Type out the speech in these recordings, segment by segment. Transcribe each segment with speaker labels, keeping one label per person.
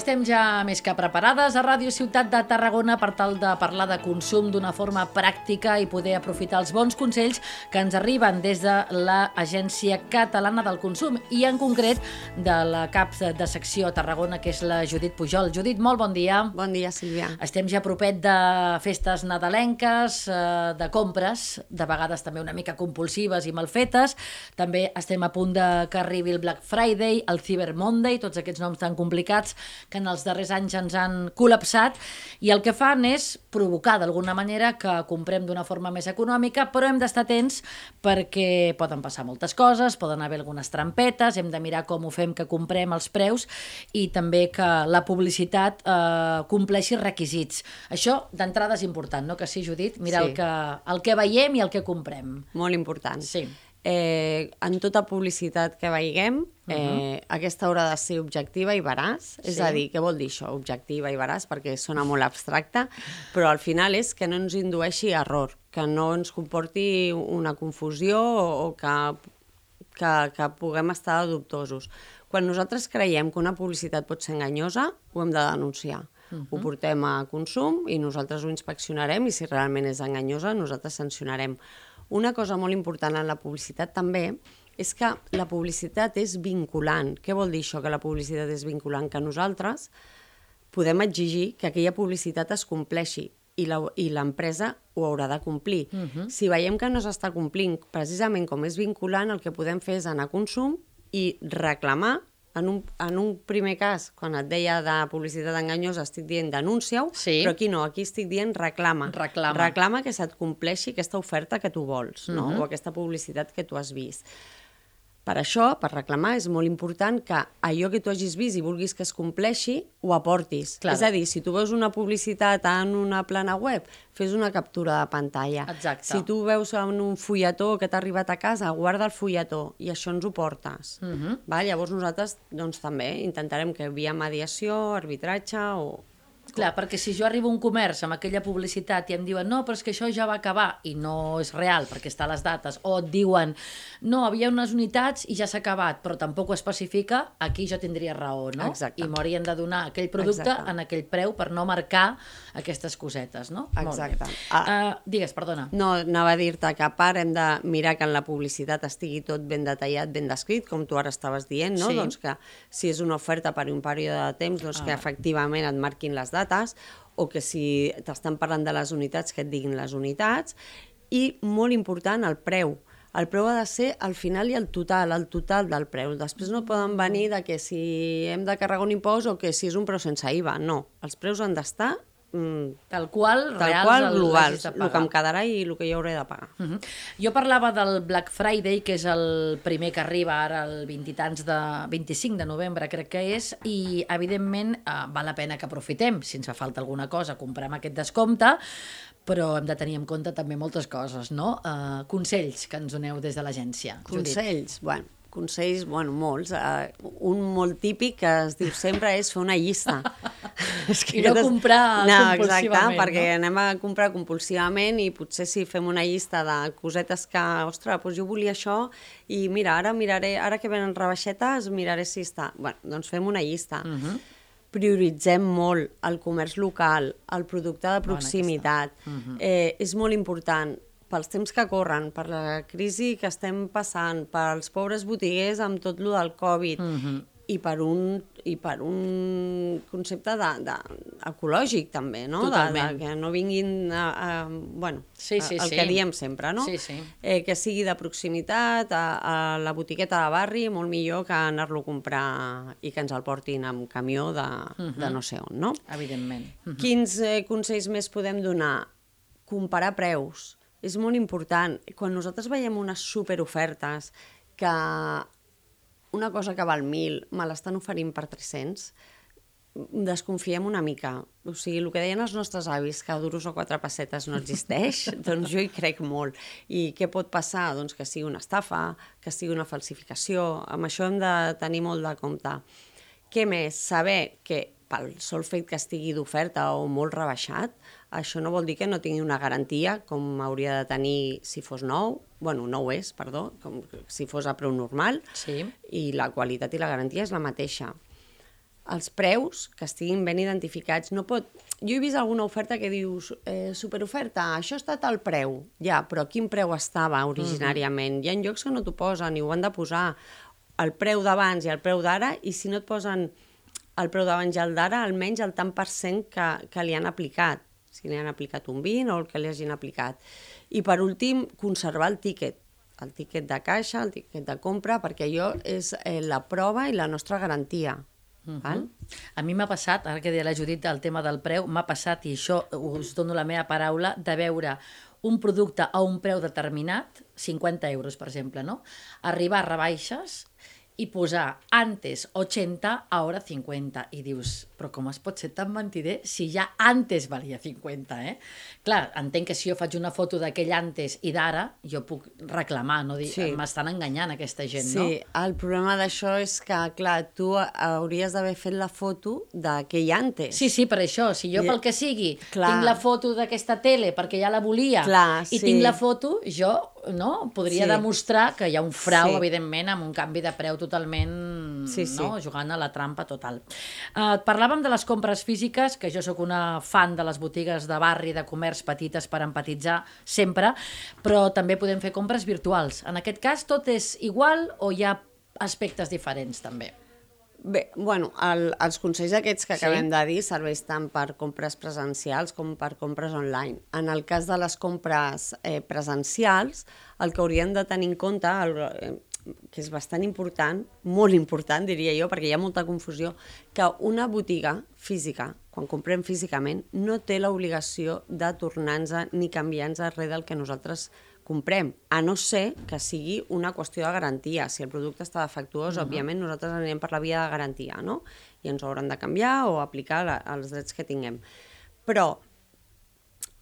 Speaker 1: Estem ja més que preparades a Ràdio Ciutat de Tarragona per tal de parlar de consum d'una forma pràctica i poder aprofitar els bons consells que ens arriben des de l'Agència Catalana del Consum i en concret de la cap de secció a Tarragona que és la Judit Pujol. Judit, molt bon dia.
Speaker 2: Bon dia, Sílvia.
Speaker 1: Estem ja propet de festes nadalenques, eh, de compres, de vegades també una mica compulsives i mal fetes. També estem a punt de que arribi el Black Friday, el Cyber Monday, tots aquests noms tan complicats que en els darrers anys ens han col·lapsat i el que fan és provocar d'alguna manera que comprem d'una forma més econòmica, però hem d'estar atents perquè poden passar moltes coses, poden haver algunes trampetes, hem de mirar com ho fem que comprem els preus i també que la publicitat eh, compleixi requisits. Això d'entrada és important, no? Que sí, Judit? Mirar
Speaker 2: Sí.
Speaker 1: el, que, el que veiem i el que comprem.
Speaker 2: Molt important.
Speaker 1: Sí.
Speaker 2: Eh, en tota publicitat que veiguem, eh, uh -huh. aquesta haurà de ser objectiva i veraç. És
Speaker 1: Sí.
Speaker 2: a dir, què vol dir això, objectiva i veraç? Perquè sona molt abstracte, però al final és que no ens indueixi error, que no ens comporti una confusió o, o que, que, que puguem estar dubtosos. Quan nosaltres creiem que una publicitat pot ser enganyosa, ho hem de denunciar. Uh -huh. Ho portem a consum i nosaltres ho inspeccionarem i si realment és enganyosa nosaltres sancionarem. Una cosa molt important en la publicitat també és que la publicitat és vinculant. Què vol dir això, que la publicitat és vinculant? Que nosaltres podem exigir que aquella publicitat es compleixi i l'empresa ho haurà de complir. Uh -huh. Si veiem que no s'està complint, precisament com és vinculant, el que podem fer és anar a consum i reclamar en un, en un primer cas, quan et deia de publicitat enganyosa, estic dient denúncia-ho,
Speaker 1: Sí.
Speaker 2: però aquí no, aquí estic dient reclama.
Speaker 1: Reclama.
Speaker 2: Reclama que se't compleixi aquesta oferta que tu vols, no?
Speaker 1: Mhm.
Speaker 2: o aquesta publicitat que tu has vist. Per això, per reclamar, és molt important que allò que tu hagis vist i vulguis que es compleixi, ho aportis.
Speaker 1: Clar.
Speaker 2: És a dir, si tu veus una publicitat en una plana web, fes una captura de pantalla.
Speaker 1: Exacte.
Speaker 2: Si tu veus en un fulletó que t'ha arribat a casa, guarda el fulletó i això ens ho portes.
Speaker 1: Mhm.
Speaker 2: Val? Llavors nosaltres doncs, també intentarem que via mediació, arbitratge o...
Speaker 1: Clar, perquè si jo arribo a un comerç amb aquella publicitat i em diuen no, però és que això ja va acabar i no és real perquè està a les dates, o et diuen no, havia unes unitats i ja s'ha acabat, però tampoc ho especifica, aquí jo tindria raó, no?
Speaker 2: Exacte.
Speaker 1: I m'haurien de donar aquell producte
Speaker 2: Exacte.
Speaker 1: en aquell preu per no marcar aquestes cosetes, no?
Speaker 2: Exacte. Ah.
Speaker 1: Uh, digues, perdona.
Speaker 2: No, anava a dir-te que a part hem de mirar que en la publicitat estigui tot ben detallat, ben descrit, com tu ara estaves dient, no?
Speaker 1: Sí.
Speaker 2: Doncs que si és una oferta per un període de temps, doncs que
Speaker 1: Ah.
Speaker 2: efectivament et marquin les dates, o que si t'estan parlant de les unitats, que et diguin les unitats, i molt important, el preu. El preu ha de ser al final i el total, el total del preu. Després no poden venir de que si hem de carregar un impost o que si és un preu sense IVA. No, els preus han d'estar
Speaker 1: Tal qual,
Speaker 2: tal
Speaker 1: reals,
Speaker 2: qual, globals,
Speaker 1: de
Speaker 2: el que em quedarà i el que jo hauré de pagar.
Speaker 1: Uh -huh. Jo parlava del Black Friday, que és el primer que arriba ara el 20 i tants de 25 de novembre, crec que és, i evidentment eh, val la pena que aprofitem, si ens fa falta alguna cosa, comprem aquest descompte, però hem de tenir en compte també moltes coses, no? Uh, consells que ens doneu des de l'agència. Judit.
Speaker 2: Consells, bueno, consells, bueno, molts. Uh, un molt típic que es diu sempre és fer una llista. és
Speaker 1: I no comprar
Speaker 2: no,
Speaker 1: compulsivament,
Speaker 2: Exacte, perquè
Speaker 1: no?
Speaker 2: anem a comprar compulsivament i potser si fem una llista de cosetes que, ostres, doncs jo volia això i mira, ara miraré, ara que venen rebaixetes, miraré si està... Bueno, doncs fem una llista.
Speaker 1: Uh -huh.
Speaker 2: prioritzem molt el comerç local, el producte de
Speaker 1: Bona
Speaker 2: proximitat.
Speaker 1: aquesta.
Speaker 2: eh, és molt important pels temps que corren, per la crisi que estem passant, pels pobres botiguers amb tot lo del Covid,
Speaker 1: Mhm.
Speaker 2: I per un, i per un concepte de, de, ecològic també, no? De,
Speaker 1: Totalment.
Speaker 2: de, que no vinguin a, a, bueno,
Speaker 1: Sí, sí,
Speaker 2: a, el
Speaker 1: sí.
Speaker 2: que diem sempre, no?
Speaker 1: Sí, sí.
Speaker 2: Eh, que sigui de proximitat, a, a la botigueta de barri, molt millor que anar-lo a comprar i que ens el portin amb camió de, de no sé on, no?
Speaker 1: Evidentment. Uh -huh.
Speaker 2: Quins eh, consells més podem donar? Comparar preus. És molt important. Quan nosaltres veiem unes superofertes que una cosa que val 1.000 me l'estan oferint per 300, desconfiem una mica. O sigui, el que deien els nostres avis, que duros o quatre pessetes no existeix, doncs jo hi crec molt. I què pot passar? Doncs que sigui una estafa, que sigui una falsificació. Amb això hem de tenir molt de compte. Què més? Saber que pel sol fet que estigui d'oferta o molt rebaixat, això no vol dir que no tingui una garantia com hauria de tenir si fos nou, bueno, no ho és, perdó, com si fos a preu normal,
Speaker 1: Sí.
Speaker 2: i la qualitat i la garantia és la mateixa. Els preus que estiguin ben identificats, no pot... Jo he vist alguna oferta que dius, eh, superoferta, això ha estat el preu. Ja, però quin preu estava originàriament? Hi ha llocs que no t'ho posen i ho han de posar el preu d'abans i el preu d'ara, i si no et posen el preu d'abans i el d'ara, almenys el tant per cent que, que li han aplicat. Si li han aplicat un 20 o el que li hagin aplicat. I per últim, conservar el tíquet el tíquet de caixa, el tíquet de compra, perquè allò és eh, la prova i la nostra garantia. Uh -huh. val?
Speaker 1: A mi m'ha passat, ara que deia la Judit el tema del preu, m'ha passat, i això us dono la meva paraula, de veure un producte a un preu determinat, 50 euros, per exemple, no? Arribar a rebaixes i posar antes 80, ara 50. I dius, però com es pot ser tan mentider si ja antes valia 50, eh? Clar, entenc que si jo faig una foto d'aquell antes i d'ara, jo puc reclamar, no dir,
Speaker 2: Sí.
Speaker 1: m'estan enganyant aquesta gent,
Speaker 2: Sí,
Speaker 1: no?
Speaker 2: el problema d'això és que, clar, tu hauries d'haver fet la foto d'aquell antes.
Speaker 1: Sí, sí, per això. Si jo,
Speaker 2: I-
Speaker 1: pel que sigui,
Speaker 2: Clar.
Speaker 1: tinc la foto d'aquesta tele perquè ja la volia
Speaker 2: Clar,
Speaker 1: i
Speaker 2: sí.
Speaker 1: tinc la foto, jo no podria
Speaker 2: Sí.
Speaker 1: demostrar que hi ha un frau,
Speaker 2: Sí.
Speaker 1: evidentment, amb un canvi de preu totalment...
Speaker 2: Sí, sí.
Speaker 1: No? Jugant a la trampa total. Uh, parlàvem de les compres físiques, que jo sóc una fan de les botigues de barri, de comerç petites per empatitzar sempre, però també podem fer compres virtuals. En aquest cas, tot és igual o hi ha aspectes diferents, també?
Speaker 2: Bé, bueno, el, els consells aquests que
Speaker 1: Sí.
Speaker 2: acabem de dir serveix tant per compres presencials com per compres online. En el cas de les compres eh, presencials, el que haurien de tenir en compte, el, eh, que és bastant important, molt important diria jo, perquè hi ha molta confusió, que una botiga física, quan comprem físicament, no té l'obligació de tornar-nos ni canviar-nos res del que nosaltres comprem, a no ser que sigui una qüestió de garantia. Si el producte està defectuós, uh -huh. òbviament nosaltres anirem per la via de garantia, no? I ens ho hauran de canviar o aplicar la, els drets que tinguem. Però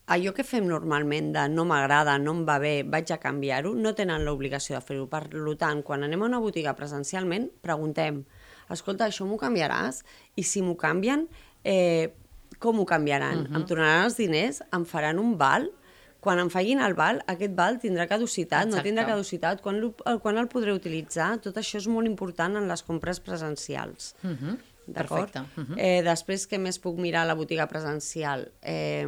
Speaker 2: allò que fem normalment de no m'agrada, no em va bé, vaig a canviar-ho, no tenen l'obligació de fer-ho. Per tant, quan anem a una botiga presencialment, preguntem, escolta, això m'ho canviaràs? I si m'ho canvien, eh, com ho canviaran? Uh -huh. Em tornaran els diners? Em faran un val? Quan em facin el val, aquest val tindrà caducitat, no
Speaker 1: Exacte.
Speaker 2: tindrà caducitat, quan, el- quan el podré utilitzar? Tot això és molt important en les compres presencials.
Speaker 1: Uh -huh.
Speaker 2: D'acord?
Speaker 1: Uh -huh.
Speaker 2: eh, després, què més puc mirar a la botiga presencial? Eh,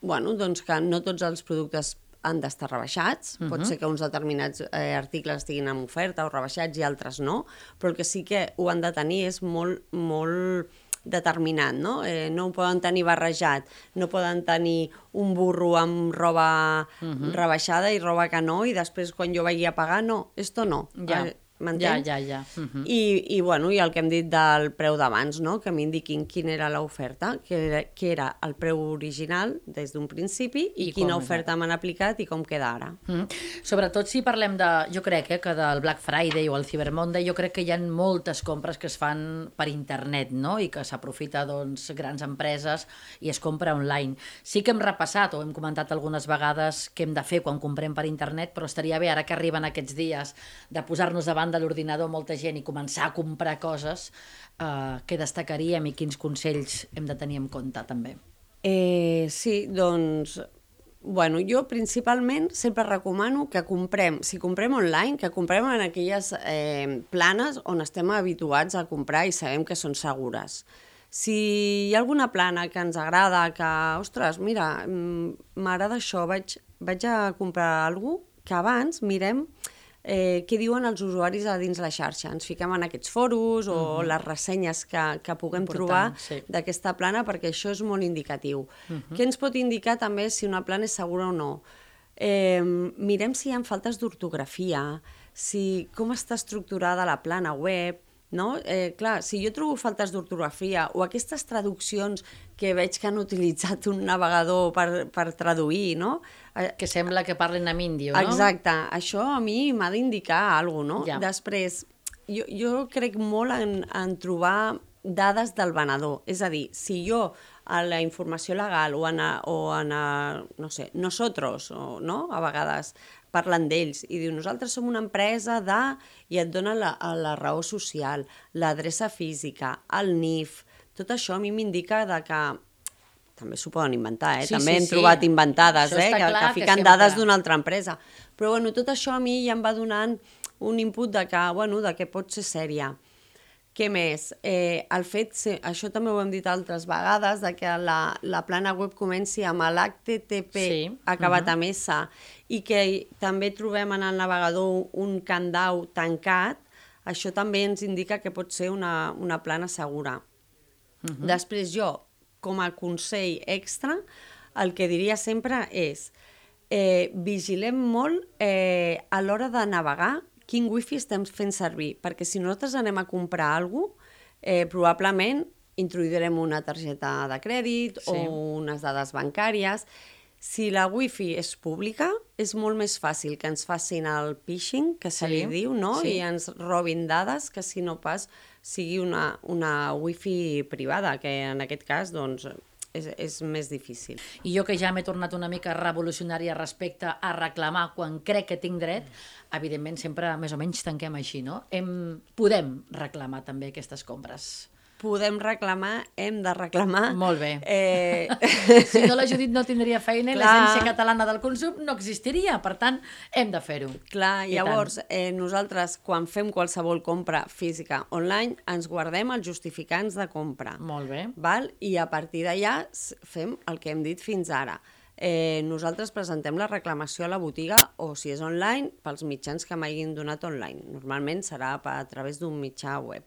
Speaker 2: bueno, doncs que no tots els productes han d'estar rebaixats. Uh -huh. Pot ser que uns determinats eh, articles estiguin en oferta o rebaixats i altres no, però el que sí que ho han de tenir és molt, molt determinat, no? Eh, no ho poden tenir barrejat, no poden tenir un burro amb roba uh -huh. rebaixada i roba que no, i després quan jo vagi a pagar, no, esto no.
Speaker 1: Ja,
Speaker 2: Eh, M'entens?
Speaker 1: ja, ja, ja. Uh -huh.
Speaker 2: I, I, bueno, i el que hem dit del preu d'abans, no? que m'indiquin quina era l'oferta, que, era, que era el preu original des d'un principi i,
Speaker 1: I
Speaker 2: quina
Speaker 1: com
Speaker 2: oferta m'han aplicat i com queda ara.
Speaker 1: Mm. Sobretot si parlem de, jo crec eh, que del Black Friday o el Cyber Monday, jo crec que hi ha moltes compres que es fan per internet, no? I que s'aprofita, doncs, grans empreses i es compra online. Sí que hem repassat o hem comentat algunes vegades què hem de fer quan comprem per internet, però estaria bé, ara que arriben aquests dies, de posar-nos davant de l'ordinador molta gent i començar a comprar coses, eh, què destacaríem i quins consells hem de tenir en compte, també.
Speaker 2: Eh, sí, doncs... Bueno, jo principalment sempre recomano que comprem, si comprem online, que comprem en aquelles eh, planes on estem habituats a comprar i sabem que són segures. Si hi ha alguna plana que ens agrada, que, ostres, mira, mm, m'agrada això, vaig, vaig a comprar alguna que abans mirem eh, què diuen els usuaris a dins la xarxa. Ens fiquem en aquests foros o uh -huh. les ressenyes que, que puguem
Speaker 1: Important,
Speaker 2: trobar
Speaker 1: sí.
Speaker 2: d'aquesta plana perquè això és molt indicatiu. Uh -huh. Què ens pot indicar també si una plana és segura o no? Eh, mirem si hi ha faltes d'ortografia, si, com està estructurada la plana web, no? Eh, clar, si jo trobo faltes d'ortografia o aquestes traduccions que veig que han utilitzat un navegador per, per traduir, no? Eh,
Speaker 1: Que sembla que parlen amb índio, no?
Speaker 2: Exacte, això a mi m'ha d'indicar alguna cosa, no?
Speaker 1: Ja.
Speaker 2: Després, jo, jo crec molt en, en trobar dades del venedor, és a dir, si jo a la informació legal o en, a, o en a, no sé, nosotros, o, no? a vegades, parlen d'ells i diu nosaltres som una empresa de... i et dona la, la raó social, l'adreça física, el NIF, tot això a mi m'indica de que també s'ho poden inventar, eh?
Speaker 1: Sí,
Speaker 2: també
Speaker 1: sí,
Speaker 2: hem
Speaker 1: sí.
Speaker 2: trobat inventades,
Speaker 1: Això
Speaker 2: eh? Que, que
Speaker 1: que
Speaker 2: fiquen
Speaker 1: sempre-
Speaker 2: dades d'una altra empresa. Però bueno, tot això a mi ja em va donant un input de que, bueno, de que pot ser sèria. Què més? Eh, el fet, sí, això també ho hem dit altres vegades, de que la, la plana web comenci amb l'HTTP
Speaker 1: Sí,
Speaker 2: acabat amb S i que també trobem en el navegador un candau tancat, això també ens indica que pot ser una, una plana segura. Després jo, com a consell extra, el que diria sempre és eh, vigilem molt eh, a l'hora de navegar quin wifi estem fent servir, perquè si nosaltres anem a comprar alguna cosa, eh, probablement introduirem una targeta de crèdit
Speaker 1: Sí.
Speaker 2: o unes dades bancàries. Si la wifi és pública, és molt més fàcil que ens facin el phishing, que se
Speaker 1: Sí,
Speaker 2: li diu, no?
Speaker 1: sí.
Speaker 2: I ens robin dades, que si no pas sigui una, una wifi privada, que en aquest cas, doncs, és, és més difícil.
Speaker 1: I jo que ja m'he tornat una mica revolucionària respecte a reclamar quan crec que tinc dret, evidentment sempre més o menys tanquem així, no? Hem, podem reclamar també aquestes compres.
Speaker 2: Podem reclamar, hem de reclamar.
Speaker 1: Molt bé.
Speaker 2: Eh,
Speaker 1: Si no la Judit no tindria feina i l'Agència Catalana del Consum no existiria, per tant, hem de fer-ho.
Speaker 2: Clar,
Speaker 1: I
Speaker 2: llavors, eh, nosaltres, quan fem qualsevol compra física online, ens guardem els justificants de compra.
Speaker 1: Molt bé.
Speaker 2: Val? I a partir d'allà fem el que hem dit fins ara. Eh, nosaltres presentem la reclamació a la botiga o, si és online, pels mitjans que m'hagin donat online. Normalment serà a través d'un mitjà web.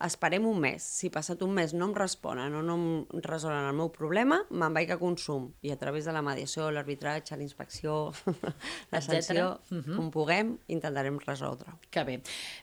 Speaker 2: Esperem un mes. Si passat un mes no em responen o no em resolen el meu problema, me'n vaig a consum. I a través de la mediació, l'arbitratge, la inspecció, la
Speaker 1: Etcètera.
Speaker 2: sanció, com puguem, intentarem resoldre.
Speaker 1: Que bé.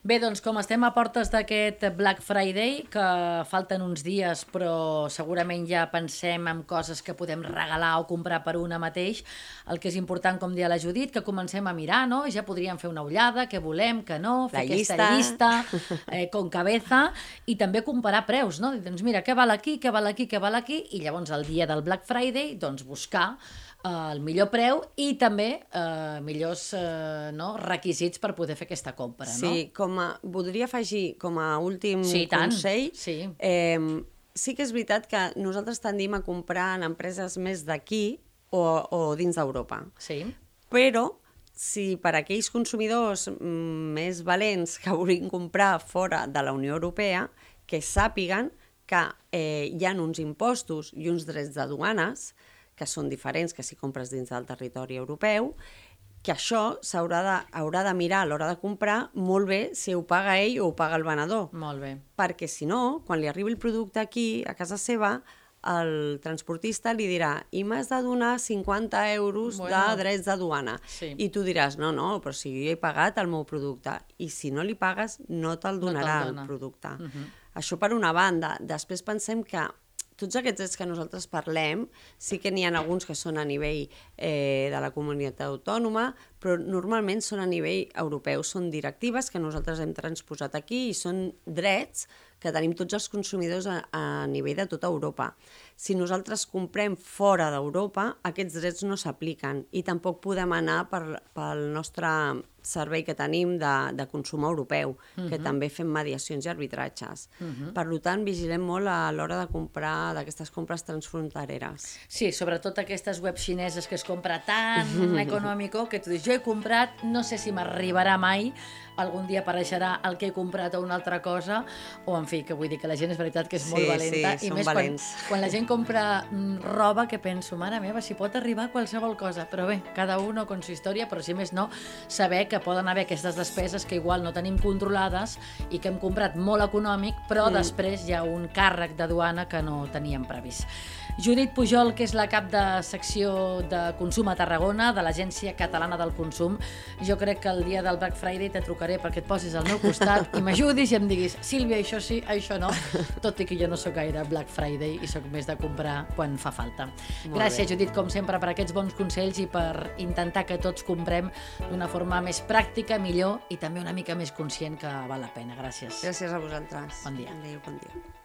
Speaker 1: Bé, doncs com estem a portes d'aquest Black Friday, que falten uns dies, però segurament ja pensem en coses que podem regalar o comprar per una mateix, el que és important, com dia la Judit, que comencem a mirar, no? Ja podríem fer una ullada, què volem, què no, fer
Speaker 2: La
Speaker 1: aquesta
Speaker 2: llista.
Speaker 1: llista, eh, con cabeza, i també comparar preus, no? Doncs mira, què val aquí, què val aquí, què val aquí, i llavors el dia del Black Friday, doncs buscar eh, el millor preu i també eh, millors eh, no, requisits per poder fer aquesta compra, no?
Speaker 2: Sí, com a, voldria afegir com a últim
Speaker 1: Sí, tant.
Speaker 2: consell,
Speaker 1: Sí.
Speaker 2: eh, sí que és veritat que nosaltres tendim a comprar en empreses més d'aquí o, o dins d'Europa.
Speaker 1: Sí.
Speaker 2: Però si per aquells consumidors mm, més valents que vulguin comprar fora de la Unió Europea, que sàpiguen que eh, hi ha uns impostos i uns drets de duanes que són diferents que si compres dins del territori europeu, que això s'haurà de, haurà de mirar a l'hora de comprar molt bé si ho paga ell o ho paga el venedor
Speaker 1: Molt bé.
Speaker 2: perquè si no, quan li arribi el producte aquí, a casa seva, el transportista li dirà i m'has de donar 50 euros
Speaker 1: Bueno.
Speaker 2: de drets de duana.
Speaker 1: Sí.
Speaker 2: I tu diràs, no, no, però si jo he pagat el meu producte. I si no li pagues, no te'l
Speaker 1: No
Speaker 2: donarà
Speaker 1: dona.
Speaker 2: el producte.
Speaker 1: Mhm.
Speaker 2: Això per una banda. Després pensem que tots aquests drets que nosaltres parlem, sí que n'hi ha alguns que són a nivell eh, de la comunitat autònoma, però normalment són a nivell europeu, són directives que nosaltres hem transposat aquí i són drets que tenim tots els consumidors a, a nivell de tota Europa. Si nosaltres comprem fora d'Europa, aquests drets no s'apliquen i tampoc podem anar per, pel nostre servei que tenim de, de consum europeu, que també fem mediacions i arbitratges. Per tant, vigilem molt a l'hora de comprar d'aquestes compres transfrontereres.
Speaker 1: Sí, sobretot aquestes webs xineses que es compra tan econòmico que tu dius, jo he comprat, no sé si m'arribarà mai, algun dia apareixerà el que he comprat o una altra cosa, o en fi, que vull dir que la gent és veritat que és molt
Speaker 2: Sí,
Speaker 1: valenta,
Speaker 2: sí,
Speaker 1: i més
Speaker 2: valents.
Speaker 1: quan, quan la gent compra mm, roba que penso, mare meva, si pot arribar qualsevol cosa, però bé, cada uno con su història, però si més no, saber que poden haver aquestes despeses que igual no tenim controlades i que hem comprat molt econòmic, però mm. després hi ha un càrrec de duana que no teníem previst. Judit Pujol, que és la cap de secció de consum a Tarragona, de l'Agència Catalana del Consum. Jo crec que el dia del Black Friday te trucaré perquè et posis al meu costat i m'ajudis i em diguis Sílvia, això sí, això no, tot i que jo no sóc gaire Black Friday i sóc més de comprar quan fa falta.
Speaker 2: Molt
Speaker 1: Gràcies,
Speaker 2: bé.
Speaker 1: Judit, com sempre, per aquests bons consells i per intentar que tots comprem d'una forma més pràctica, millor i també una mica més conscient que val la pena. Gràcies.
Speaker 2: Gràcies a vosaltres.
Speaker 1: Bon dia.
Speaker 2: Adéu, bon dia.